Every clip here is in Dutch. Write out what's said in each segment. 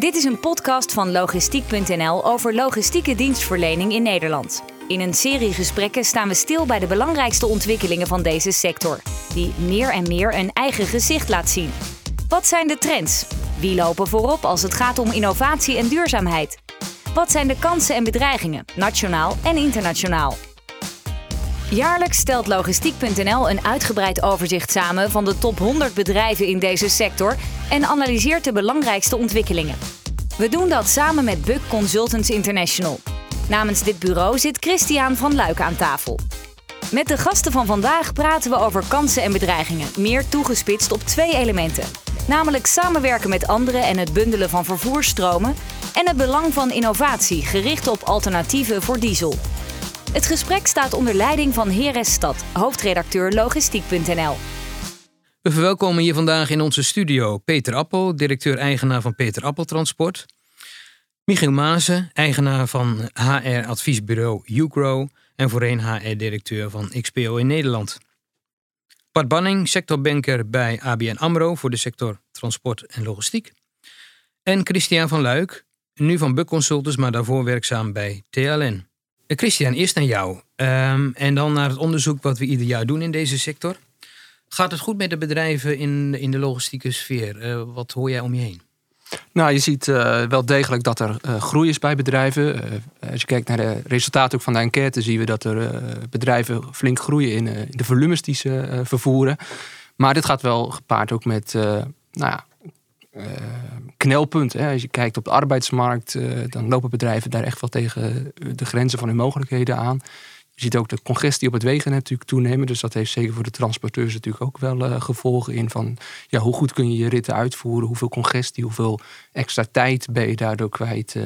Dit is een podcast van logistiek.nl over logistieke dienstverlening in Nederland. In een serie gesprekken staan we stil bij de belangrijkste ontwikkelingen van deze sector, die meer en meer een eigen gezicht laat zien. Wat zijn de trends? Wie lopen voorop als het gaat om innovatie en duurzaamheid? Wat zijn de kansen en bedreigingen, nationaal en internationaal? Jaarlijks stelt logistiek.nl een uitgebreid overzicht samen van de top 100 bedrijven in deze sector en analyseert de belangrijkste ontwikkelingen. We doen dat samen met Buck Consultants International. Namens dit bureau zit Christian van Luik aan tafel. Met de gasten van vandaag praten we over kansen en bedreigingen, meer toegespitst op twee elementen. Namelijk samenwerken met anderen en het bundelen van vervoersstromen en het belang van innovatie gericht op alternatieven voor diesel. Het gesprek staat onder leiding van Heres Stad, hoofdredacteur logistiek.nl. We verwelkomen hier vandaag in onze studio Peter Appel, directeur-eigenaar van Peter Appel Transport. Michiel Maasen, eigenaar van HR-adviesbureau Ugrow en voorheen HR-directeur van XPO in Nederland. Bart Banning, sectorbanker bij ABN AMRO voor de sector transport en logistiek. En Christian van Luik, nu van Buck Consultants, maar daarvoor werkzaam bij TLN. Eh, Christian, eerst aan jou. Ehm, en dan naar het onderzoek wat we ieder jaar doen in deze sector. Gaat het goed met de bedrijven in, in de logistieke sfeer? Uh, wat hoor jij om je heen? Nou, je ziet uh, wel degelijk dat er groei is bij bedrijven. Als je kijkt naar de resultaten ook van de enquête, zien we dat er bedrijven flink groeien in, de volumes die ze vervoeren. Maar dit gaat wel gepaard ook met nou ja, knelpunten. Als je kijkt op de arbeidsmarkt, dan lopen bedrijven daar echt wel tegen de grenzen van hun mogelijkheden aan. Je ziet ook de congestie op het wegen natuurlijk toenemen. Dus dat heeft zeker voor de transporteurs natuurlijk ook wel uh, gevolgen in van ja, hoe goed kun je je ritten uitvoeren, hoeveel congestie, hoeveel extra tijd ben je daardoor kwijt.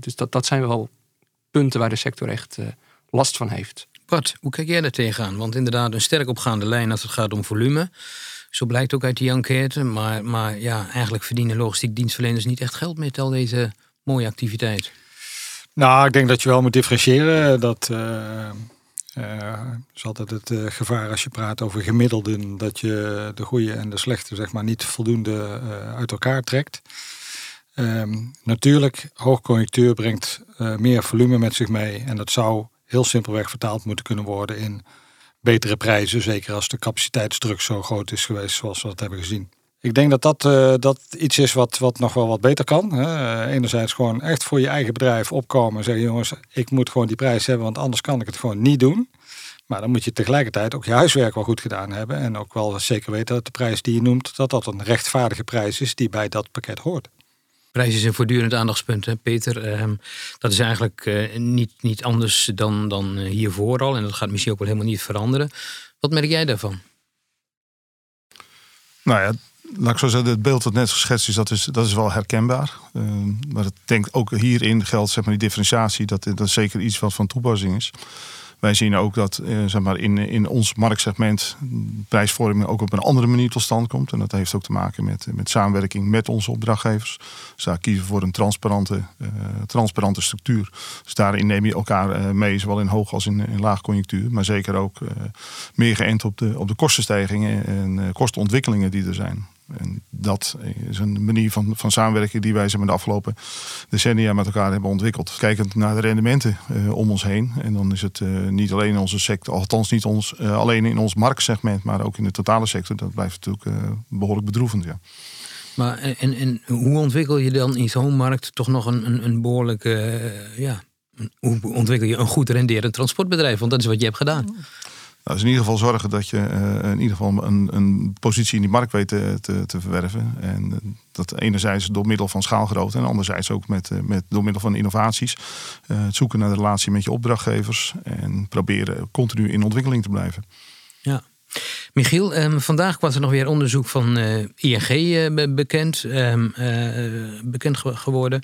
Dus dat, dat zijn wel punten waar de sector echt last van heeft. Bart, hoe kijk jij daar tegenaan? Want inderdaad, een sterk opgaande lijn als het gaat om volume. Zo blijkt ook uit die enquête. Maar, maar ja, eigenlijk verdienen logistiek dienstverleners niet echt geld met al deze mooie activiteit. Nou, ik denk dat je wel moet differentiëren. Dat uh, is altijd het uh, gevaar als je praat over gemiddelden, dat je de goede en de slechte zeg maar niet voldoende uit elkaar trekt. Um, natuurlijk, hoogconjunctuur brengt meer volume met zich mee en dat zou heel simpelweg vertaald moeten kunnen worden in betere prijzen, zeker als de capaciteitsdruk zo groot is geweest zoals we dat hebben gezien. Ik denk dat dat, dat iets is wat, wat nog wel wat beter kan. Hè. Enerzijds gewoon echt voor je eigen bedrijf opkomen en zeggen: jongens, ik moet gewoon die prijs hebben, want anders kan ik het gewoon niet doen. Maar dan moet je tegelijkertijd ook je huiswerk wel goed gedaan hebben. En ook wel zeker weten dat de prijs die je noemt, dat dat een rechtvaardige prijs is die bij dat pakket hoort. Prijs is een voortdurend aandachtspunt, hè, Peter. Ehm, dat is eigenlijk eh, niet, niet anders dan, dan eh, hiervoor al. En dat gaat misschien ook wel helemaal niet veranderen. Wat merk jij daarvan? Nou ja, laat ik zo zeggen, het beeld wat net geschetst is, dat is, dat is wel herkenbaar. Uh, maar ik denk ook hierin geldt zeg maar, die differentiatie, dat, dat zeker iets wat van toepassing is. Wij zien ook dat eh, zeg maar in, in ons marktsegment prijsvorming ook op een andere manier tot stand komt. En dat heeft ook te maken met, met samenwerking met onze opdrachtgevers. Dus daar kiezen voor een transparante, uh, transparante structuur. Dus daarin neem je elkaar uh, mee, zowel in hoog als in, in laag conjunctuur. Maar zeker ook meer geënt op de, op de kostenstijgingen en kostenontwikkelingen die er zijn. En dat is een manier van, van samenwerken die wij de afgelopen decennia met elkaar hebben ontwikkeld. Kijkend naar de rendementen uh, om ons heen. En dan is het uh, niet alleen onze sector, althans niet ons, uh, alleen in ons marktsegment, maar ook in de totale sector. Dat blijft natuurlijk behoorlijk bedroevend. Ja. Maar en, en hoe ontwikkel je dan in zo'n markt toch nog een, een, een behoorlijke, ja, hoe ontwikkel je een goed renderend transportbedrijf? Want dat is wat je hebt gedaan. Nou, dus in ieder geval zorgen dat je uh, in ieder geval een, een, positie in die markt weet te, te, verwerven. En uh, dat enerzijds door middel van schaalgrootte en anderzijds ook met, uh, met, door middel van innovaties. het zoeken naar de relatie met je opdrachtgevers en proberen continu in ontwikkeling te blijven. Ja. Michiel, um, vandaag was er nog weer onderzoek van uh, ING uh, bekend, um, uh, bekend geworden.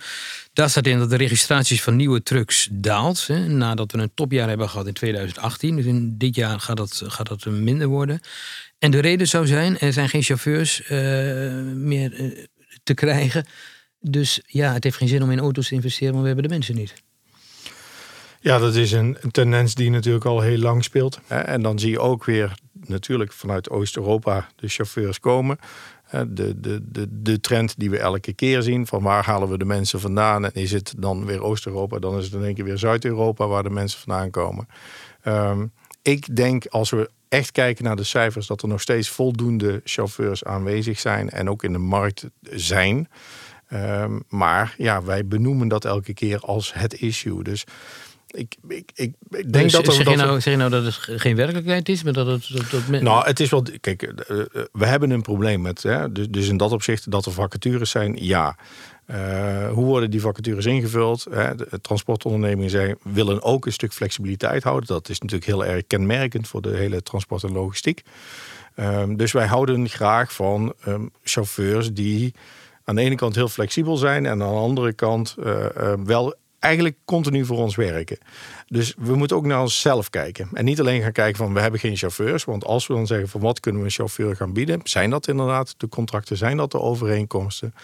Daar staat in dat de registraties van nieuwe trucks daalt. Hè, nadat we een topjaar hebben gehad in 2018. Dus in dit jaar gaat dat, gaat dat minder worden. En de reden zou zijn, er zijn geen chauffeurs meer te krijgen. Dus ja, het heeft geen zin om in auto's te investeren, maar we hebben de mensen niet. Ja, dat is een, tendens die natuurlijk al heel lang speelt. En dan zie je ook weer natuurlijk vanuit Oost-Europa de chauffeurs komen. De, de, de, de trend die we elke keer zien, van waar halen we de mensen vandaan? En is het dan weer Oost-Europa, dan is het in één keer weer Zuid-Europa waar de mensen vandaan komen. Ehm, ik denk als we echt kijken naar de cijfers, dat er nog steeds voldoende chauffeurs aanwezig zijn en ook in de markt zijn. Ehm, maar ja, wij benoemen dat elke keer als het issue. Dus ik, ik, ik, ik denk dat, er, zeg, dat je nou, zeg je nou dat het geen werkelijkheid is, maar dat het. Dat, dat men- Nou, het is wel. Kijk, eh, eh, we hebben een probleem met. Hè, dus, dus in dat opzicht dat er vacatures zijn, ja. Eh, hoe worden die vacatures ingevuld? Hè? De transportondernemingen zijn, willen ook een stuk flexibiliteit houden. Dat is natuurlijk heel erg kenmerkend voor de hele transport en logistiek. Ehm, dus wij houden graag van ehm, chauffeurs die aan de ene kant heel flexibel zijn en aan de andere kant wel eigenlijk continu voor ons werken. Dus we moeten ook naar onszelf kijken. En niet alleen gaan kijken van we hebben geen chauffeurs. Want als we dan zeggen van wat kunnen we een chauffeur gaan bieden. Zijn dat inderdaad de contracten? Zijn dat de overeenkomsten?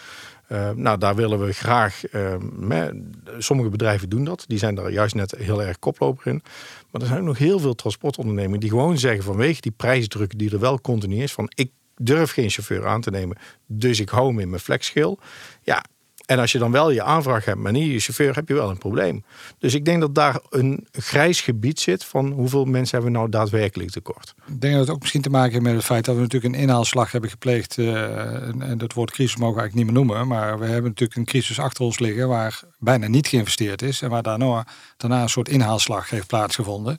Eh, nou, daar willen we graag. me- sommige bedrijven doen dat. Die zijn daar juist net heel erg koploper in. Maar er zijn nog heel veel transportondernemingen die gewoon zeggen vanwege die prijsdruk die er wel continu is. Van ik durf geen chauffeur aan te nemen. Dus ik hou me in mijn flexschil. Ja, en als je dan wel je aanvraag hebt, maar niet je chauffeur, heb je wel een probleem. Dus ik denk dat daar een grijs gebied zit van hoeveel mensen hebben we nou daadwerkelijk tekort. Ik denk dat het ook misschien te maken heeft met het feit dat we natuurlijk een inhaalslag hebben gepleegd. eh, en, dat woord crisis mogen we eigenlijk niet meer noemen. Maar we hebben natuurlijk een crisis achter ons liggen waar bijna niet geïnvesteerd is. En waar daarna, daarna een soort inhaalslag heeft plaatsgevonden.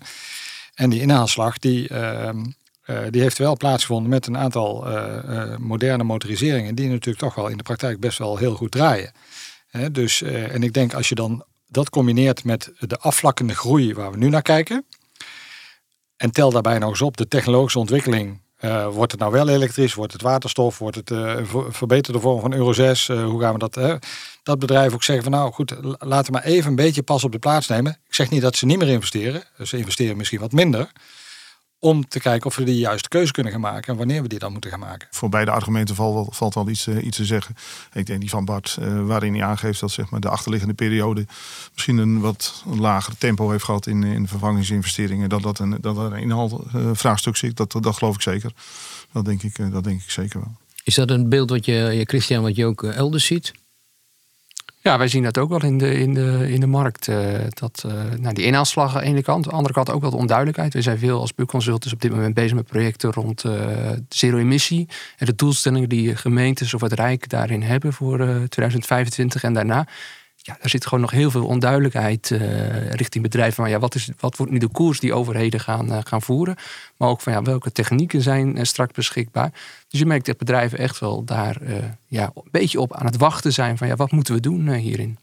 En die inhaalslag die, ehm, eh, die heeft wel plaatsgevonden met een aantal eh, eh, moderne motoriseringen. Die natuurlijk toch wel in de praktijk best wel heel goed draaien. Dus, en ik denk als je dan dat combineert met de afvlakkende groei waar we nu naar kijken. En tel daarbij nog eens op de technologische ontwikkeling. Wordt het nou wel elektrisch? Wordt het waterstof? Wordt het ver- verbeterde vorm van Euro 6? Eh, hoe gaan we dat? hè? dat bedrijf ook zeggen van nou goed, la- laten we maar even een beetje pas op de plaats nemen. Ik zeg niet dat ze niet meer investeren. Ze investeren misschien wat minder. Om te kijken of we de juiste keuze kunnen gaan maken. En wanneer we die dan moeten gaan maken. Voor beide argumenten valt wel, valt wel iets, eh, iets te zeggen. Ik denk die van Bart, eh, waarin hij aangeeft dat zeg maar, de achterliggende periode misschien een wat lager tempo heeft gehad in, in de vervangingsinvesteringen. Dat, dat, een, dat er een inhaalvraagstuk zit, dat, dat geloof ik zeker. Dat denk ik, eh, dat denk ik zeker wel. Is dat een beeld wat je, je, Christian, wat je ook eh, elders ziet? Ja, wij zien dat ook wel in de, in de, in de markt. eh, dat, eh, nou, die inhaalslag aan de ene kant. Aan de andere kant ook wel de onduidelijkheid. We zijn veel als buurconsultants op dit moment bezig met projecten rond eh, zero-emissie. En de doelstellingen die gemeentes of het Rijk daarin hebben voor eh, 2025 en daarna. Ja, daar zit gewoon nog heel veel onduidelijkheid eh, richting bedrijven. Van, ja, wat, is, wat wordt nu de koers die overheden gaan, eh, gaan voeren? Maar ook van ja, welke technieken zijn eh, straks beschikbaar? Dus je merkt dat bedrijven echt wel daar ja, een beetje op aan het wachten zijn. Van ja, wat moeten we doen hierin?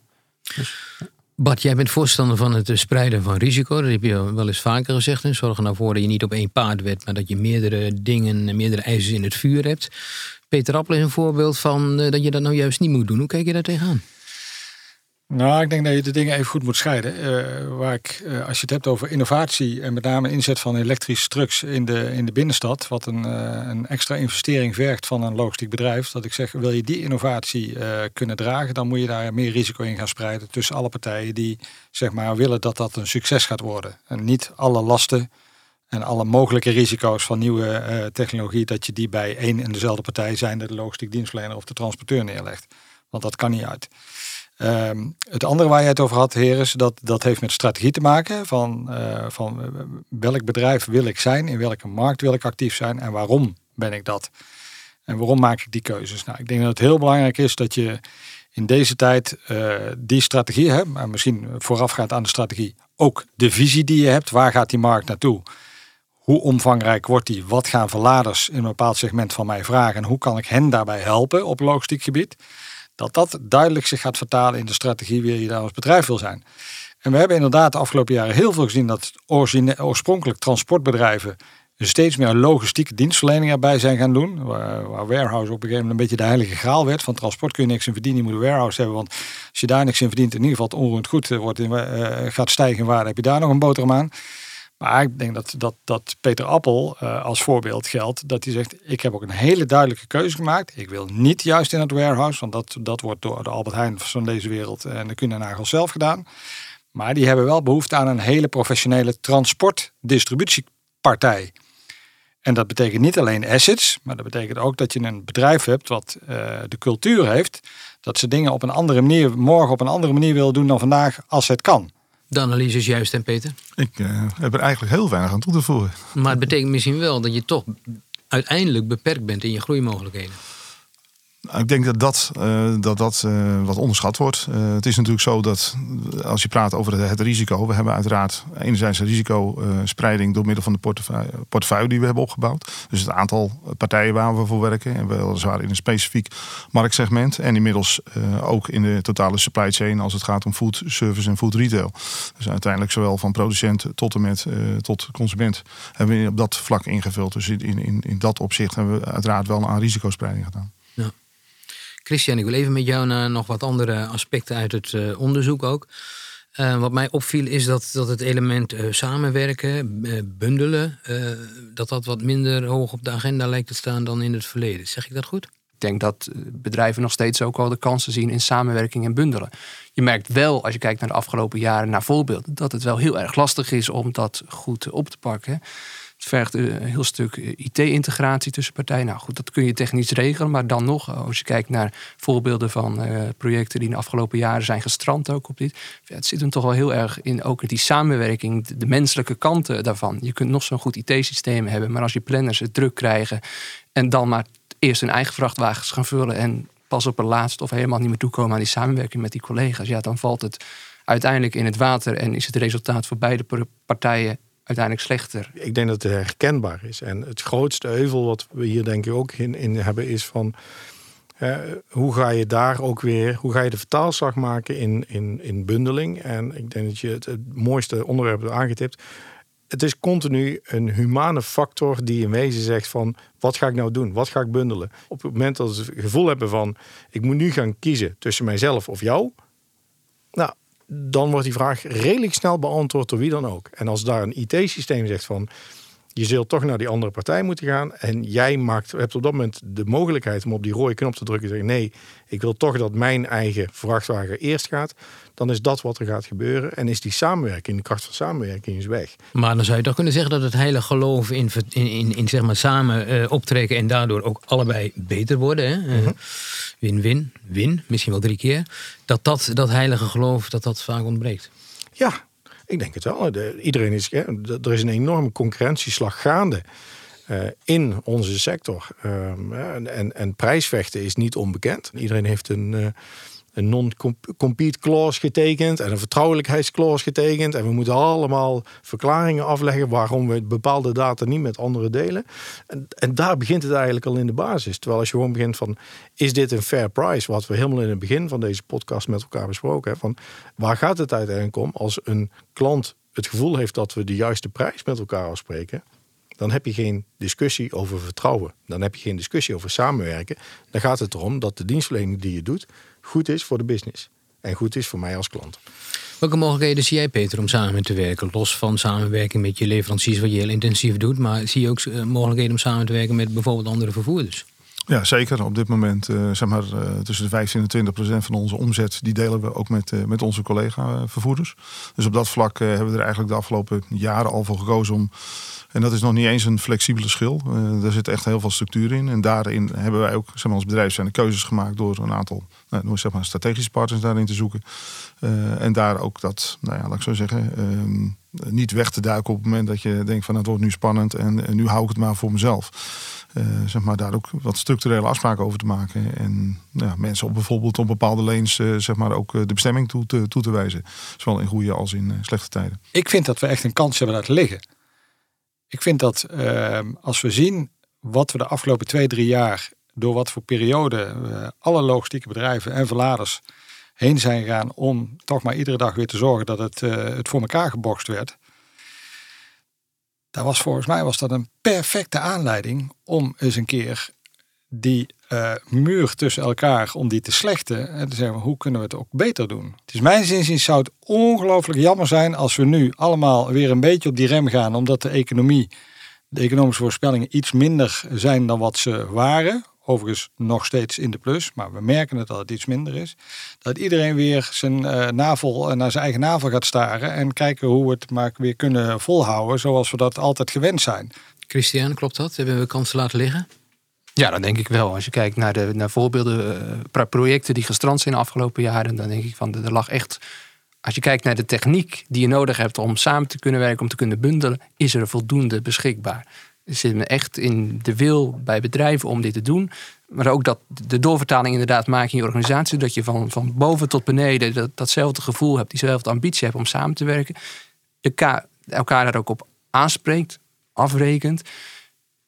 Bart, jij bent voorstander van het spreiden van risico. Dat heb je wel eens vaker gezegd. hè. Zorg er nou voor dat je niet op één paard wet, maar dat je meerdere dingen, meerdere ijzers in het vuur hebt. Peter Appel is een voorbeeld van dat je dat nou juist niet moet doen. Hoe kijk je daar tegenaan? Nou, ik denk dat je de dingen even goed moet scheiden. Eh, waar ik, eh, als je het hebt over innovatie en met name inzet van elektrische trucks in de, in de binnenstad, wat een, eh, een extra investering vergt van een logistiek bedrijf, dat ik zeg, wil je die innovatie kunnen dragen, dan moet je daar meer risico in gaan spreiden tussen alle partijen die zeg maar willen dat dat een succes gaat worden. En niet alle lasten en alle mogelijke risico's van nieuwe technologie, dat je die bij één en dezelfde partij, zijn de logistiek dienstverlener of de transporteur neerlegt. Want dat kan niet uit. Ehm, het andere waar je het over had, Heres, dat, dat heeft met strategie te maken. Van, eh, van eh, welk bedrijf wil ik zijn, in welke markt wil ik actief zijn en waarom ben ik dat? En waarom maak ik die keuzes? Nou, ik denk dat het heel belangrijk is dat je in deze tijd eh, die strategie hebt, maar misschien voorafgaand aan de strategie, ook de visie die je hebt. Waar gaat die markt naartoe? Hoe omvangrijk wordt die? Wat gaan verladers in een bepaald segment van mij vragen? En hoe kan ik hen daarbij helpen op logistiek gebied? Dat dat duidelijk zich gaat vertalen in de strategie wie je daar als bedrijf wil zijn. En we hebben inderdaad de afgelopen jaren heel veel gezien dat oorspronkelijk transportbedrijven steeds meer logistieke dienstverlening erbij zijn gaan doen. Waar, waar warehouse op een gegeven moment een beetje de heilige graal werd. Van transport kun je niks in verdienen, je moet een warehouse hebben. Want als je daar niks in verdient, in ieder geval het onroerend goed wordt eh, gaat stijgen in waarde, heb je daar nog een boterham aan. Maar ik denk dat, dat, dat Peter Appel eh, als voorbeeld geldt. Dat hij zegt, ik heb ook een hele duidelijke keuze gemaakt. Ik wil niet juist in het warehouse. Want dat, dat wordt door de Albert Heijn van deze wereld en de Kuehne zelf gedaan. Maar die hebben wel behoefte aan een hele professionele transportdistributiepartij. En dat betekent niet alleen assets, maar dat betekent ook dat je een bedrijf hebt wat de cultuur heeft dat ze dingen op een andere manier, morgen op een andere manier willen doen dan vandaag als het kan. De analyse is juist, en Peter? Ik uh, heb er eigenlijk heel weinig aan toe te voegen. Maar het betekent misschien wel dat je toch uiteindelijk beperkt bent in je groeimogelijkheden. Nou, ik denk dat dat, uh, dat, dat uh, wat onderschat wordt. Uh, het is natuurlijk zo dat als je praat over het, risico, we hebben uiteraard enerzijds een risicospreiding door middel van de portefeuille, portefeuille, die we hebben opgebouwd. Dus het aantal partijen waar we voor werken en weliswaar in een specifiek marktsegment. En inmiddels ook in de totale supply chain als het gaat om food service en food retail. Dus uiteindelijk zowel van producent tot en met tot consument hebben we op dat vlak ingevuld. Dus in, in, in dat opzicht hebben we uiteraard wel aan risicospreiding gedaan. Christian, ik wil even met jou naar nog wat andere aspecten uit het uh, onderzoek ook. Uh, wat mij opviel is dat, dat het element uh, samenwerken, bundelen, dat dat wat minder hoog op de agenda lijkt te staan dan in het verleden. Zeg ik dat goed? Ik denk dat bedrijven nog steeds ook wel de kansen zien in samenwerking en bundelen. Je merkt wel, als je kijkt naar de afgelopen jaren, naar voorbeelden, dat het wel heel erg lastig is om dat goed op te pakken. Het vergt een heel stuk IT-integratie tussen partijen. Nou goed, dat kun je technisch regelen. Maar dan nog, als je kijkt naar voorbeelden van projecten die in de afgelopen jaren zijn gestrand ook op dit. Het zit hem toch wel heel erg in ook die samenwerking, de, menselijke kanten daarvan. Je kunt nog zo'n goed IT-systeem hebben. Maar als je planners het druk krijgen en dan maar eerst hun eigen vrachtwagens gaan vullen en pas op het laatst of helemaal niet meer toekomen aan die samenwerking met die collega's. Ja, dan valt het uiteindelijk in het water en is het resultaat voor beide partijen uiteindelijk slechter. Ik denk dat het herkenbaar is. En het grootste heuvel wat we hier denk ik ook in, in hebben is van... hoe ga je daar ook weer, hoe ga je de vertaalslag maken in, in, in bundeling? En ik denk dat je het, het mooiste onderwerp hebt aangetipt. Het is continu een humane factor die in wezen zegt van wat ga ik nou doen? Wat ga ik bundelen? Op het moment dat ze het gevoel hebben van ik moet nu gaan kiezen tussen mijzelf of jou. Nou, dan wordt die vraag redelijk snel beantwoord door wie dan ook. En als daar een IT-systeem zegt van je zult toch naar die andere partij moeten gaan. En jij maakt, hebt op dat moment de mogelijkheid om op die rode knop te drukken en zeggen: nee, ik wil toch dat mijn eigen vrachtwagen eerst gaat. Dan is dat wat er gaat gebeuren. En is die samenwerking, de kracht van samenwerking, is weg. Maar dan zou je toch kunnen zeggen dat het hele geloof in, in, in, in zeg maar samen uh, optrekken en daardoor ook allebei beter worden. Hè? Uh, win-win, win, misschien wel drie keer. Dat dat, dat heilige geloof, dat dat vaak ontbreekt. Ja, ik denk het wel. De, iedereen is, er is een enorme concurrentieslag gaande. Uh, in onze sector. Um, en, en, en, prijsvechten is niet onbekend. Iedereen heeft een, uh, een non-compete clause getekend en een vertrouwelijkheidsclause getekend. En we moeten allemaal verklaringen afleggen waarom we bepaalde data niet met anderen delen. En, en daar begint het eigenlijk al in de basis. Terwijl als je gewoon begint van, is dit een fair price? Wat we helemaal in het begin van deze podcast met elkaar besproken hebben. Van, waar gaat het uiteindelijk om als een klant het gevoel heeft dat we de juiste prijs met elkaar afspreken? dan heb je geen discussie over vertrouwen. Dan heb je geen discussie over samenwerken. Dan gaat het erom dat de dienstverlening die je doet goed is voor de business. En goed is voor mij als klant. Welke mogelijkheden zie jij, Peter, om samen te werken? Los van samenwerking met je leveranciers, wat je heel intensief doet. Maar zie je ook eh, mogelijkheden om samen te werken met bijvoorbeeld andere vervoerders? Ja, zeker. Op dit moment uh, zeg maar, uh, tussen de 15 en 20 procent van onze omzet... die delen we ook met, uh, met onze collega-vervoerders. Dus op dat vlak hebben we er eigenlijk de afgelopen jaren al voor gekozen... om en dat is nog niet eens een flexibele schil. Uh, er zit echt heel veel structuur in. En daarin hebben wij ook zeg maar, als bedrijf zijn de keuzes gemaakt door een aantal nou, zeg strategische partners daarin te zoeken. Uh, en daar ook dat, nou ja, laat ik zo zeggen, um, niet weg te duiken op het moment dat je denkt van het wordt nu spannend en, nu hou ik het maar voor mezelf. Uh, zeg maar, daar ook wat structurele afspraken over te maken. En ja, mensen op bijvoorbeeld op bepaalde lanes uh, zeg maar ook de bestemming toe te, toe te wijzen. Zowel in goede als in slechte tijden. Ik vind dat we echt een kans hebben laten liggen. Ik vind dat ehm, als we zien wat we de afgelopen twee, drie jaar door wat voor periode uh, alle logistieke bedrijven en verladers heen zijn gegaan om toch maar iedere dag weer te zorgen dat het, uh, het voor elkaar gebokst werd. Daar was volgens mij was dat een perfecte aanleiding om eens een keer die uh, muur tussen elkaar, om die te slechten en te zeggen hoe kunnen we het ook beter doen. Het is mijn zin zou het ongelooflijk jammer zijn als we nu allemaal weer een beetje op die rem gaan, omdat de economie, de economische voorspellingen iets minder zijn dan wat ze waren. Overigens nog steeds in de plus, maar we merken het dat het iets minder is. Dat iedereen weer zijn uh, navel naar zijn eigen navel gaat staren en kijken hoe we het maar weer kunnen volhouden zoals we dat altijd gewend zijn. Christian, klopt dat? Hebben we kansen laten liggen? Ja, dat denk ik wel. Als je kijkt naar, de, naar voorbeelden, uh, projecten die gestrand zijn de afgelopen jaren, dan denk ik van er lag echt. Als je kijkt naar de techniek die je nodig hebt om samen te kunnen werken, om te kunnen bundelen, is er voldoende beschikbaar. Zit echt in de wil bij bedrijven om dit te doen. Maar ook dat de doorvertaling inderdaad maakt in je organisatie. Dat je van, van boven tot beneden dat, datzelfde gevoel hebt, diezelfde ambitie hebt om samen te werken. Elkaar, elkaar daar ook op aanspreekt, afrekent.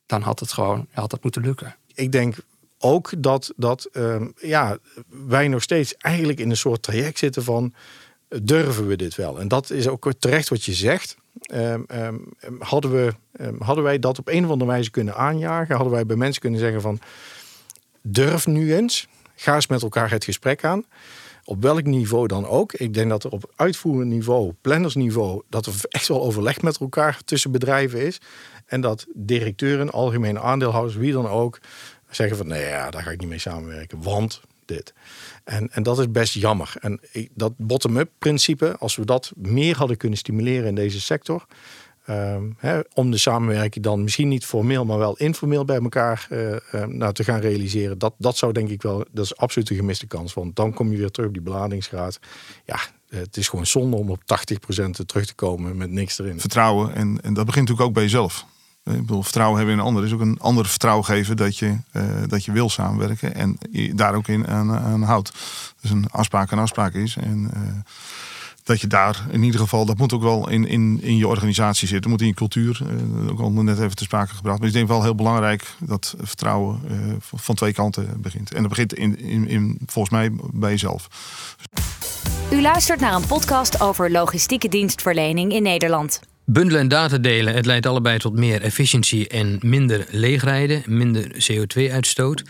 Dan had het gewoon had dat moeten lukken. Ik denk ook dat, dat uh, ja, wij nog steeds eigenlijk in een soort traject zitten van durven we dit wel? En dat is ook terecht wat je zegt. Um, um, hadden, we, hadden wij dat op een of andere wijze kunnen aanjagen? Hadden wij bij mensen kunnen zeggen van durf nu eens, ga eens met elkaar het gesprek aan. Op welk niveau dan ook. Ik denk dat er op uitvoerend niveau, plannersniveau, dat er echt wel overleg met elkaar tussen bedrijven is. En dat directeuren, algemene aandeelhouders, wie dan ook, zeggen van nee, ja, daar ga ik niet mee samenwerken. Want dit. En, en dat is best jammer. En dat bottom-up principe, als we dat meer hadden kunnen stimuleren in deze sector, Um, om de samenwerking dan misschien niet formeel, maar wel informeel bij elkaar uh, nou, te gaan realiseren. Dat, dat zou denk ik wel, dat is absoluut een gemiste kans. Want dan kom je weer terug op die beladingsgraad. Ja, het is gewoon zonde om op 80% terug te komen met niks erin. Vertrouwen, en, en dat begint natuurlijk ook bij jezelf. Ik bedoel, vertrouwen hebben in een ander is ook een ander vertrouwen geven dat je, uh, dat je wil samenwerken en daar ook in aan, houdt. Dus een afspraak een afspraak is. En, dat je daar in ieder geval, dat moet ook wel in, in, in je organisatie zitten, moet in je cultuur, ook al net even te sprake gebracht. Maar ik denk wel heel belangrijk dat vertrouwen van twee kanten begint. En dat begint in, in, in, volgens mij bij jezelf. U luistert naar een podcast over logistieke dienstverlening in Nederland. Bundelen en data delen, het leidt allebei tot meer efficiëntie en minder leegrijden, minder CO2-uitstoot.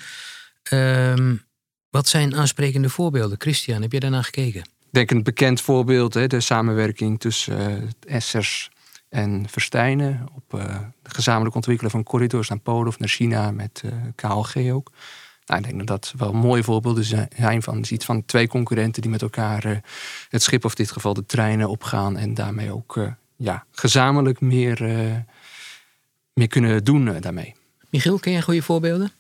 Ehm, wat zijn aansprekende voorbeelden? Christian, heb je daarna gekeken? denk een bekend voorbeeld, hè, de samenwerking tussen uh, Essers en Verstijnen op uh, gezamenlijk ontwikkelen van corridors naar Polen of naar China met eh, KLG ook. Nou, ik denk dat dat wel mooie voorbeelden zijn van iets van twee concurrenten die met elkaar het schip, of in dit geval de treinen, opgaan en daarmee ook ja, gezamenlijk meer, meer kunnen doen daarmee. Michiel, ken jij goede voorbeelden?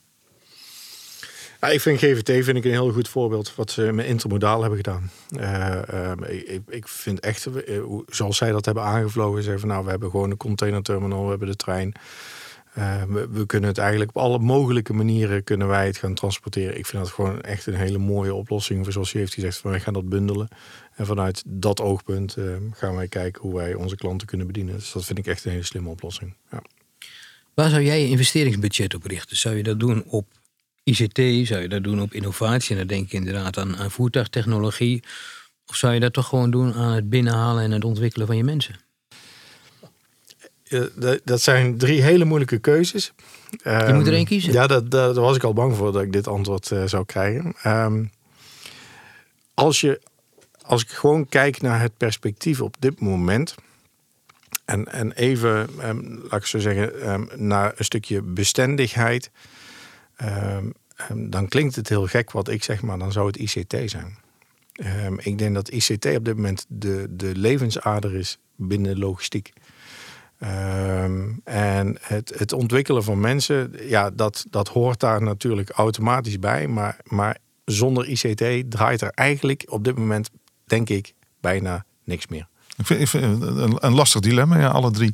Ja, ik vind GVT vind ik een heel goed voorbeeld wat ze met intermodaal hebben gedaan. Uh, ik, ik, vind echt, uh, zoals zij dat hebben aangevlogen, zeggen van nou, we hebben gewoon een containerterminal, we hebben de trein. Uh, we, we, kunnen het eigenlijk op alle mogelijke manieren kunnen wij het gaan transporteren. Ik vind dat gewoon echt een hele mooie oplossing. Voor zoals je heeft gezegd, van wij gaan dat bundelen. En vanuit dat oogpunt gaan wij kijken hoe wij onze klanten kunnen bedienen. Dus dat vind ik echt een hele slimme oplossing. Ja. Waar zou jij je investeringsbudget op richten? Zou je dat doen op ICT? Zou je dat doen op innovatie? En dan denk ik inderdaad aan, aan voertuigtechnologie. Of zou je dat toch gewoon doen aan het binnenhalen en het ontwikkelen van je mensen? dat zijn drie hele moeilijke keuzes. Je moet er één kiezen. Ja, dat, daar was ik al bang voor dat ik dit antwoord uh, zou krijgen. Um, als, je, als ik gewoon kijk naar het perspectief op dit moment. En, en even, um, laat ik zo zeggen, um, naar een stukje bestendigheid. Ehm, ehm, dan klinkt het heel gek wat ik zeg, maar dan zou het ICT zijn. Ehm, ik denk dat ICT op dit moment de, de levensader is binnen logistiek. en het, het ontwikkelen van mensen, ja, dat, dat hoort daar natuurlijk automatisch bij. Maar, maar zonder ICT draait er eigenlijk op dit moment, denk ik, bijna niks meer. Ik vind, een, een lastig dilemma, ja, alle drie.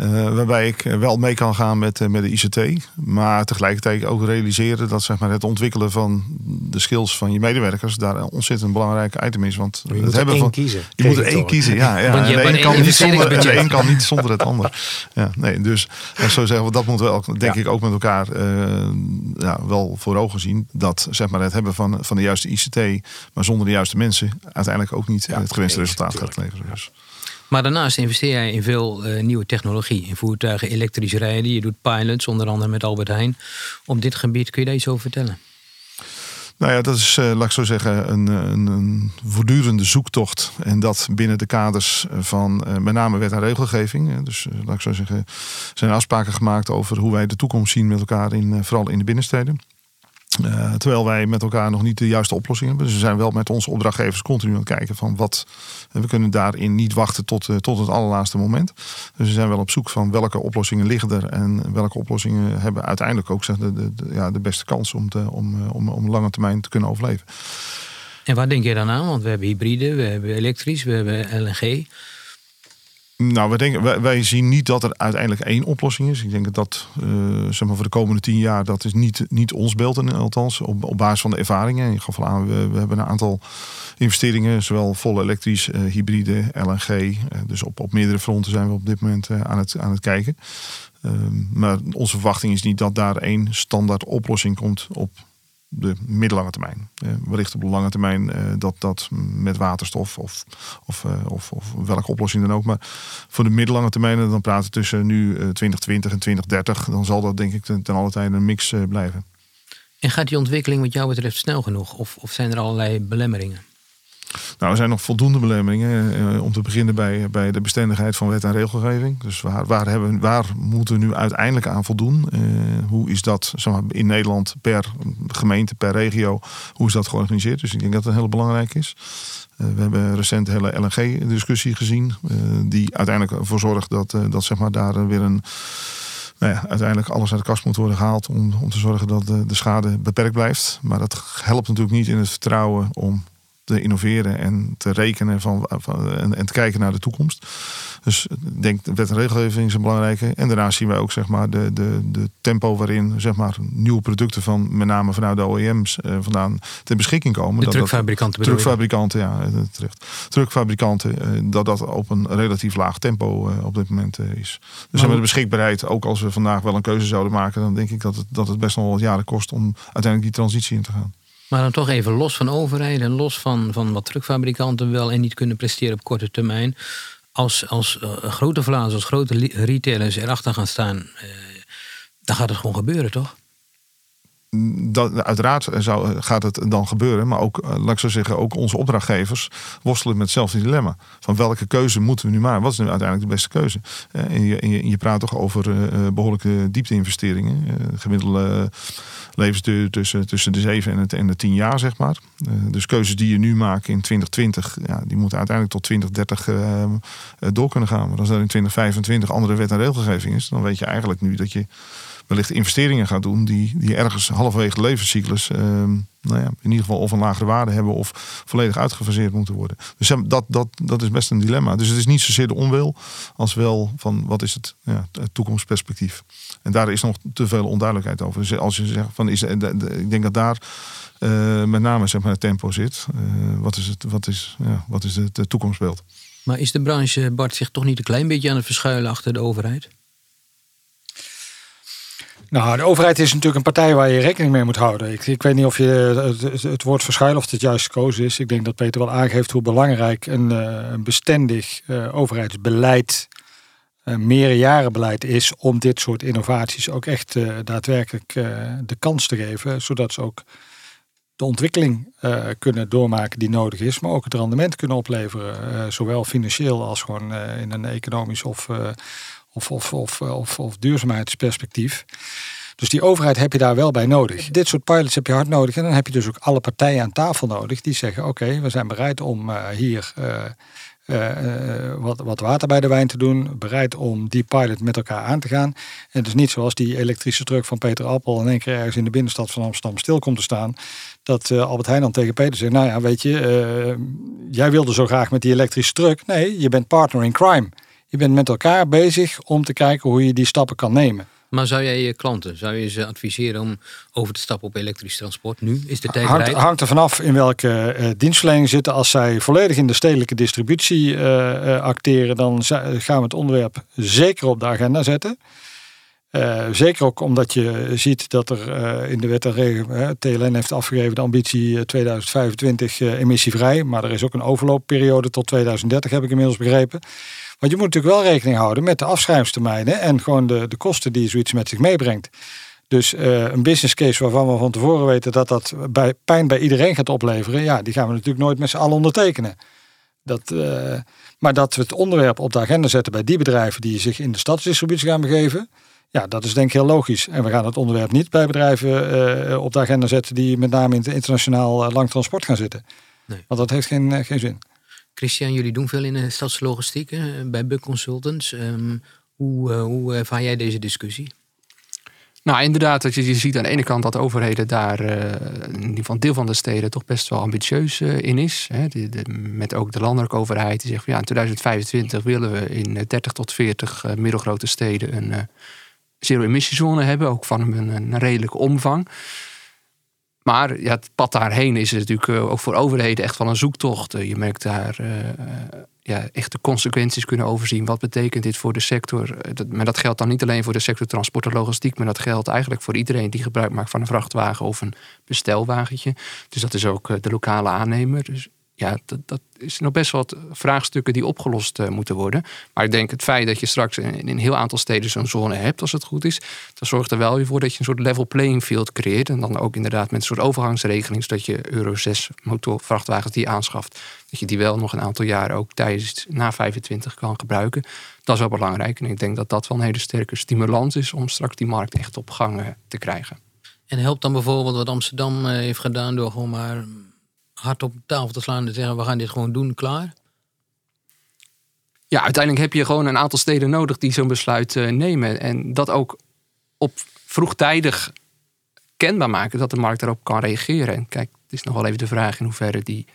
Uh, waarbij ik wel mee kan gaan met, uh, met de ICT. Maar tegelijkertijd ook realiseren dat zeg maar, het ontwikkelen van de skills van je medewerkers daar een ontzettend belangrijk item is. Want je moet er één kiezen. Je moet er één kiezen, ja. ja. Want je de, een kan niet zonder, de een kan niet zonder het ander. Ja, nee, dus en zo zeggen we, dat moeten we denk ik ook met elkaar uh, ja, wel voor ogen zien. Dat zeg maar, het hebben van, van de juiste ICT, maar zonder de juiste mensen, uiteindelijk ook niet het gewenste resultaat gaat leveren. Dus. Maar daarnaast investeer jij in veel uh, nieuwe technologie. In voertuigen elektrisch rijden. Je doet pilots, onder andere met Albert Heijn. Op dit gebied kun je daar iets over vertellen? Nou ja, dat is, uh, laat ik zo zeggen, een, een, een, voortdurende zoektocht. En dat binnen de kaders van met name wet en regelgeving. Dus laat ik zo zeggen, zijn afspraken gemaakt over hoe wij de toekomst zien met elkaar, in, vooral in de binnensteden. Uh, terwijl wij met elkaar nog niet de juiste oplossing hebben. Dus we zijn wel met onze opdrachtgevers continu aan het kijken van wat. We kunnen daarin niet wachten tot, uh, tot het allerlaatste moment. Dus we zijn wel op zoek van welke oplossingen liggen er en welke oplossingen hebben uiteindelijk ook zeg, de, de, ja, de beste kans om, te, om, om, om lange termijn te kunnen overleven. En waar denk je dan aan? Want we hebben hybride, we hebben elektrisch, we hebben LNG. Nou, wij, denken, wij, zien niet dat er uiteindelijk één oplossing is. Ik denk dat uh, zeg maar voor de komende tien jaar, dat is niet, niet ons beeld, althans op, op basis van de ervaringen. Je gaf al aan, we, we hebben een aantal investeringen, zowel volle elektrisch, uh, hybride, LNG. Uh, dus op, op meerdere fronten zijn we op dit moment aan, het, aan het kijken. Ehm, maar onze verwachting is niet dat daar één standaard oplossing komt op de middellange termijn. Uh, wellicht op de lange termijn uh, dat dat met waterstof of, of, uh, of, of, welke oplossing dan ook. Maar voor de middellange termijn, dan praten tussen nu 2020 en 2030, dan zal dat denk ik ten, ten alle tijde een mix blijven. En gaat die ontwikkeling wat jou betreft snel genoeg? Of, of zijn er allerlei belemmeringen? Nou, er zijn nog voldoende belemmeringen. Eh, om te beginnen bij, bij de bestendigheid van wet en regelgeving. Dus waar, waar, hebben, waar moeten we nu uiteindelijk aan voldoen? Uh, hoe is dat zeg maar, in Nederland per gemeente, per regio, hoe is dat georganiseerd? Dus ik denk dat het heel belangrijk is. Uh, we hebben recent de hele LNG-discussie gezien. die uiteindelijk ervoor zorgt dat, dat zeg maar, daar weer een nou ja, uiteindelijk alles uit de kast moet worden gehaald om, om te zorgen dat de schade beperkt blijft. Maar dat helpt natuurlijk niet in het vertrouwen om te innoveren en te rekenen van, van en, en, te kijken naar de toekomst. Dus ik denk wet en regelgeving is een belangrijke. En daarna zien wij ook zeg maar, de, de, de tempo waarin zeg maar, nieuwe producten van met name vanuit de OEM's uh, vandaan ter beschikking komen. De dat, truckfabrikanten. Dat, truckfabrikanten, ja, eh, terecht. Truckfabrikanten, uh, dat dat op een relatief laag tempo uh, op dit moment is. Dus hebben we de beschikbaarheid, ook als we vandaag wel een keuze zouden maken, dan denk ik dat het, dat het best nog wel wat jaren kost om uiteindelijk die transitie in te gaan. Maar dan toch even los van overheid en los van, van wat truckfabrikanten wel en niet kunnen presteren op korte termijn. Als, als uh, grote vlazen, als grote retailers erachter gaan staan, uh, dan gaat het gewoon gebeuren, toch? Dat, uiteraard zou, gaat het dan gebeuren, maar ook, uh, laat ik zo zeggen, ook onze opdrachtgevers worstelen met hetzelfde dilemma. Van welke keuze moeten we nu maken? Wat is nu uiteindelijk de beste keuze? je, en, je, je, praat toch over behoorlijke diepte-investeringen. gemiddelde levensduur tussen, tussen de 7 en, het, en de 10 jaar, zeg maar. Uh, dus keuzes die je nu maakt in 2020, ja, die moeten uiteindelijk tot 2030 uh, uh, door kunnen gaan. Maar als er in 2025 andere wet en regelgeving is, dan weet je eigenlijk nu dat je wellicht investeringen gaat doen die, die ergens halverwege de levenscyclus ehm, nou ja, in ieder geval of een lagere waarde hebben of volledig uitgefaseerd moeten worden. Dus dat, dat, dat is best een dilemma. Dus het is niet zozeer de onwil als wel van wat is het, ja, toekomstperspectief. En daar is nog te veel onduidelijkheid over. Dus als je zegt van is, ik denk dat daar uh, met name zeg maar, het tempo zit. Uh, wat is het, wat is, ja, wat is het toekomstbeeld? Maar is de branche, Bart, zich toch niet een klein beetje aan het verschuilen achter de overheid? Nou, de overheid is natuurlijk een partij waar je rekening mee moet houden. Ik, ik weet niet of je het, het, woord verschuilen of het juist gekozen is. Ik denk dat Peter wel aangeeft hoe belangrijk een, uh, een bestendig uh, overheidsbeleid, uh, meerjarenbeleid is om dit soort innovaties ook echt daadwerkelijk de kans te geven, zodat ze ook de ontwikkeling kunnen doormaken die nodig is, maar ook het rendement kunnen opleveren, zowel financieel als gewoon in een economisch of of, of, of, of, of duurzaamheidsperspectief. Dus die overheid heb je daar wel bij nodig. Dit soort pilots heb je hard nodig. En dan heb je dus ook alle partijen aan tafel nodig die zeggen: Oké, we zijn bereid om uh, hier uh, uh, wat, wat water bij de wijn te doen. Bereid om die pilot met elkaar aan te gaan. En dus niet zoals die elektrische truck van Peter Appel in één keer ergens in de binnenstad van Amsterdam stil komt te staan. Dat Albert Heijn dan tegen Peter zegt: Nou ja, weet je, jij wilde zo graag met die elektrische truck. Nee, je bent partner in crime. Je bent met elkaar bezig om te kijken hoe je die stappen kan nemen. Maar zou jij je klanten, zou je ze adviseren om over te stappen op elektrisch transport nu? Is de tijd hangt, hangt er vanaf in welke uh, dienstverlening zitten. Als zij volledig in de stedelijke distributie uh, uh, acteren, dan gaan we het onderwerp zeker op de agenda zetten. zeker ook omdat je ziet dat er in de wet en regel, TLN heeft afgegeven de ambitie 2025 emissievrij. Maar er is ook een overloopperiode tot 2030, heb ik inmiddels begrepen. Want je moet natuurlijk wel rekening houden met de afschrijvingstermijnen en gewoon de, de kosten die zoiets met zich meebrengt. Dus uh, een business case waarvan we van tevoren weten dat dat bij, pijn bij iedereen gaat opleveren, ja, die gaan we natuurlijk nooit met z'n allen ondertekenen. Dat, uh, maar dat we het onderwerp op de agenda zetten bij die bedrijven die zich in de stadsdistributie gaan begeven, Ja, dat is denk ik heel logisch. En we gaan het onderwerp niet bij bedrijven uh, op de agenda zetten die met name in het internationaal lang transport gaan zitten. Nee. Want dat heeft geen, geen zin. Christian, jullie doen veel in de stadslogistiek bij Buk Consultants. Um, hoe, hoe ervaar jij deze discussie? Nou, inderdaad, dat je, je ziet aan de ene kant dat overheden daar, uh, in ieder geval deel van de steden, toch best wel ambitieus uh, in is. De, de, met ook de landelijke overheid die zegt van ja, in 2025 willen we in 30 tot 40 uh, middelgrote steden een zero-emissiezone hebben, ook van een, een redelijke omvang. Maar het pad daarheen is natuurlijk ook voor overheden echt wel een zoektocht. Je merkt daar ja, echt de consequenties kunnen overzien. Wat betekent dit voor de sector? Eh, maar dat geldt dan niet alleen voor de sector transport en logistiek, maar dat geldt eigenlijk voor iedereen die gebruik maakt van een vrachtwagen of een bestelwagentje. Dus dat is ook eh, de lokale aannemer. Dus ja, dat, dat is nog best wat vraagstukken die opgelost uh, moeten worden. Maar ik denk het feit dat je straks in, een heel aantal steden zo'n zone hebt, als het goed is, dat zorgt er wel weer voor dat je een soort level playing field creëert. En dan ook inderdaad met een soort overgangsregeling, zodat je Euro 6 motorvrachtwagens die aanschaft, dat je die wel nog een aantal jaren ook tijdens na 25 kan gebruiken. Dat is wel belangrijk. En ik denk dat dat wel een hele sterke stimulans is om straks die markt echt op gang uh, te krijgen. En helpt dan bijvoorbeeld wat Amsterdam uh, heeft gedaan door gewoon maar hard op tafel te slaan en te zeggen: we gaan dit gewoon doen, klaar? Ja, uiteindelijk heb je gewoon een aantal steden nodig die zo'n besluit uh, nemen. En dat ook op vroegtijdig kenbaar maken dat de markt daarop kan reageren. En kijk, het is nog wel even de vraag in hoeverre die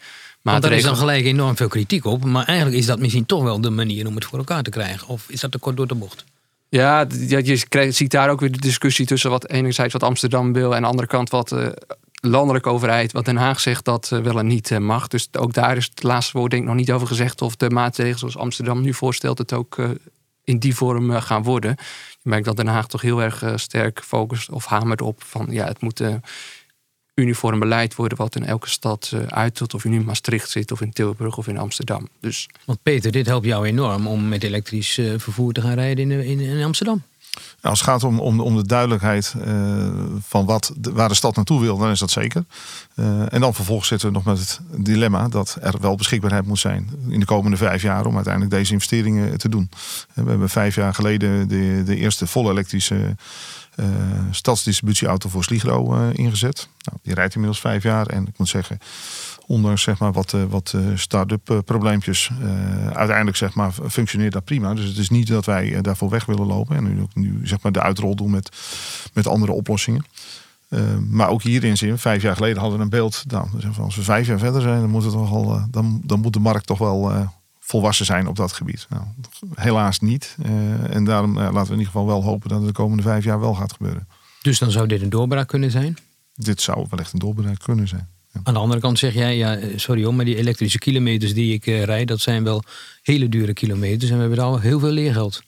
maar er is dan gelijk enorm veel kritiek op. Maar eigenlijk is dat misschien toch wel de manier om het voor elkaar te krijgen. Of is dat te kort door de bocht? Ja, je ziet daar ook weer de discussie tussen wat enerzijds wat Amsterdam wil en aan de andere kant wat uh, landelijke overheid, wat Den Haag zegt dat uh, wel en niet uh, mag. Dus ook daar is het laatste woord denk ik nog niet over gezegd of de maatregelen zoals Amsterdam nu voorstelt het ook in die vorm gaan worden. Je merkt dat Den Haag toch heel erg sterk focust of hamert op van ja, het moet uniform beleid worden wat in elke stad uitdoet. Of je nu in Maastricht zit of in Tilburg of in Amsterdam. Dus... Want Peter, dit helpt jou enorm om met elektrisch vervoer te gaan rijden in, in Amsterdam. Nou, als het gaat om, om, om de duidelijkheid uh, van wat, waar de stad naartoe wil, dan is dat zeker. en dan vervolgens zitten we nog met het dilemma dat er wel beschikbaarheid moet zijn in de komende vijf jaar om uiteindelijk deze investeringen te doen. We hebben vijf jaar geleden de, de eerste volle elektrische stadsdistributieauto voor Sligro ingezet. Nou, die rijdt inmiddels vijf jaar. En ik moet zeggen, ondanks zeg maar, wat, uh, wat start-up probleempjes, uiteindelijk zeg maar, functioneert dat prima. Dus het is niet dat wij daarvoor weg willen lopen. En nu, nu zeg maar, de uitrol doen met, met andere oplossingen. maar ook hierin zin, vijf jaar geleden hadden we een beeld. Nou, als we vijf jaar verder zijn, dan moet, het toch al, dan, dan moet de markt toch wel volwassen zijn op dat gebied. Nou, helaas niet. En daarom laten we in ieder geval wel hopen dat het de komende vijf jaar wel gaat gebeuren. Dus dan zou dit een doorbraak kunnen zijn? Dit zou wellicht een doorbraak kunnen zijn. Aan de andere kant zeg jij, ja, eh, sorry hoor, maar die elektrische kilometers die ik uh, rijd, dat zijn wel hele dure kilometers en we hebben al heel veel leergeld.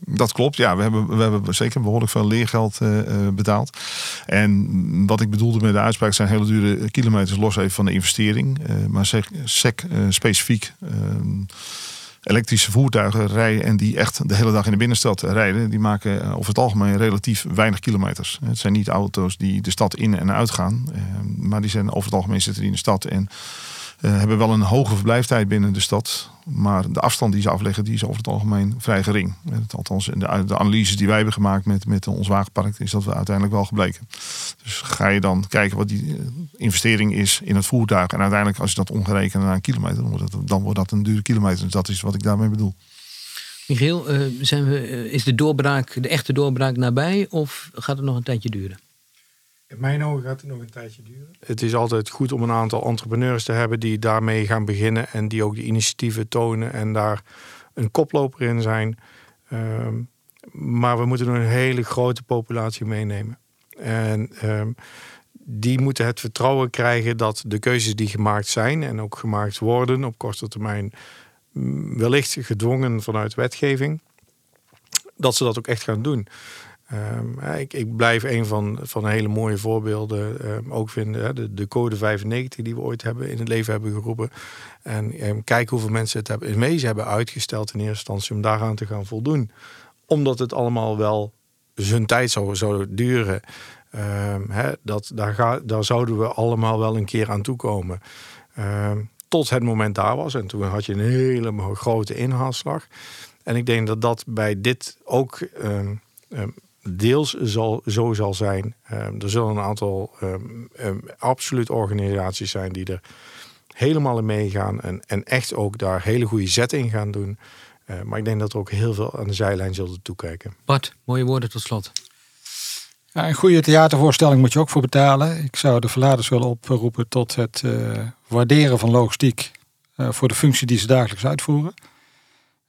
Dat klopt, ja. We hebben, we hebben zeker behoorlijk veel leergeld uh, betaald. En wat ik bedoelde met de uitspraak zijn hele dure kilometers los even van de investering. Maar sec, sec specifiek ehm, elektrische voertuigen rijden en die echt de hele dag in de binnenstad rijden, die maken over het algemeen relatief weinig kilometers. Het zijn niet auto's die de stad in en uit gaan, ehm, maar die zijn over het algemeen zitten in de stad en hebben wel een hoge verblijftijd binnen de stad. Maar de afstand die ze afleggen, die is over het algemeen vrij gering. Althans, de, de analyses die wij hebben gemaakt met, met ons wagenpark, is dat uiteindelijk wel gebleken. Dus ga je dan kijken wat die eh, investering is in het voertuig. En uiteindelijk, als je dat omgerekend naar een kilometer, dan wordt dat, een dure kilometer. Dus dat is wat ik daarmee bedoel. Michiel, uh, zijn we, is de doorbraak, de echte doorbraak nabij of gaat het nog een tijdje duren? In mijn ogen gaat het nog een tijdje duren. Het is altijd goed om een aantal entrepreneurs te hebben die daarmee gaan beginnen en die ook de initiatieven tonen en daar een koploper in zijn. Ehm, maar we moeten een hele grote populatie meenemen. En um, die moeten het vertrouwen krijgen dat de keuzes die gemaakt zijn en ook gemaakt worden op korte termijn, mm, wellicht gedwongen vanuit wetgeving, dat ze dat ook echt gaan doen. Um, ik, ik, blijf een van, van hele mooie voorbeelden um, ook vinden. De, de, code 95 die we ooit hebben in het leven hebben geroepen. En um, kijk hoeveel mensen het hebben, in wezen hebben uitgesteld in eerste instantie om daaraan te gaan voldoen. Omdat het allemaal wel zijn tijd zou, zou duren. Dat, daar, ga, daar zouden we allemaal wel een keer aan toekomen. tot het moment daar was. En toen had je een hele grote inhaalslag. En ik denk dat dat bij dit ook deels zal, zo zal zijn. Ehm, er zullen een aantal ehm, ehm, absoluut organisaties zijn die er helemaal in meegaan en, en echt ook daar hele goede zet in gaan doen. Eh, maar ik denk dat er ook heel veel aan de zijlijn zullen toekijken. Bart, mooie woorden tot slot. Ja, een goede theatervoorstelling moet je ook voor betalen. Ik zou de verladers willen oproepen tot het eh, waarderen van logistiek eh, voor de functie die ze dagelijks uitvoeren.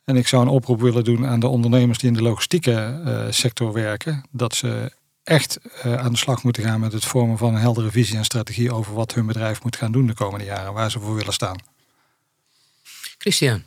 En ik zou een oproep willen doen aan de ondernemers die in de logistieke eh, sector werken, dat ze echt aan de slag moeten gaan met het vormen van een heldere visie en strategie over wat hun bedrijf moet gaan doen de komende jaren, waar ze voor willen staan. Christian.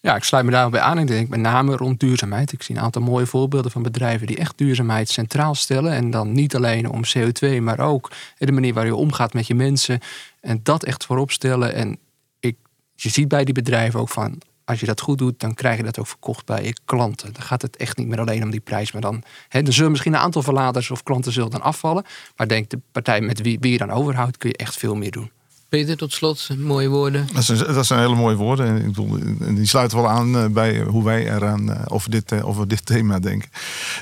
Ja, ik sluit me daarbij aan. Ik denk met name rond duurzaamheid. Ik zie een aantal mooie voorbeelden van bedrijven die echt duurzaamheid centraal stellen. En dan niet alleen om CO2, maar ook de manier waar je omgaat met je mensen. En dat echt voorop stellen. En ik, je ziet bij die bedrijven ook van, als je dat goed doet, dan krijg je dat ook verkocht bij je klanten. Dan gaat het echt niet meer alleen om die prijs, maar dan, hè, dan zullen misschien een aantal verladers of klanten zullen dan afvallen. Maar denk de partij met wie, wie je dan overhoudt, kun je echt veel meer doen. Peter, tot slot, mooie woorden. Dat zijn, dat zijn hele mooie woorden. En ik bedoel, die sluiten wel aan eh, bij hoe wij eraan eh, over dit, eh, over dit thema denken.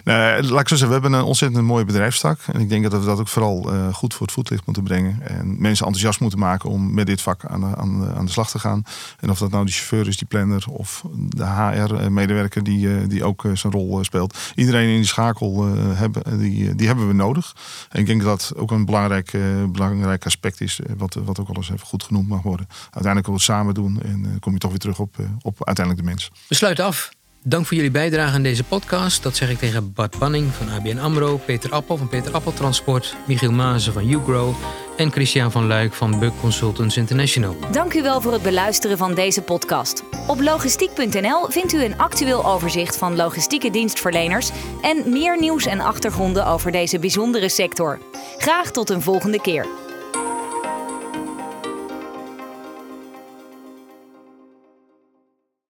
Nou, laat ik zo zeggen, we hebben een ontzettend mooie bedrijfstak. En ik denk dat we dat ook vooral goed voor het voetlicht moeten brengen. En mensen enthousiast moeten maken om met dit vak aan de, aan de, aan de slag te gaan. En of dat nou de chauffeur is, die planner of de HR-medewerker die, die ook zijn rol speelt. Iedereen in die schakel hebben, die, die hebben we nodig. En ik denk dat dat ook een belangrijk, belangrijk aspect is, wat, wat ook al alles even goed genoemd mag worden. Uiteindelijk we het samen doen en uh, kom je toch weer terug op, uh, op uiteindelijk de mens. We sluiten af. Dank voor jullie bijdrage aan deze podcast. Dat zeg ik tegen Bart Banning van ABN AMRO, Peter Appel van Peter Appel Transport, Michiel Mazen van YouGrow en Christian van Luik van Bug Consultants International. Dank u wel voor het beluisteren van deze podcast. Op logistiek.nl vindt u een actueel overzicht van logistieke dienstverleners en meer nieuws en achtergronden over deze bijzondere sector. Graag tot een volgende keer.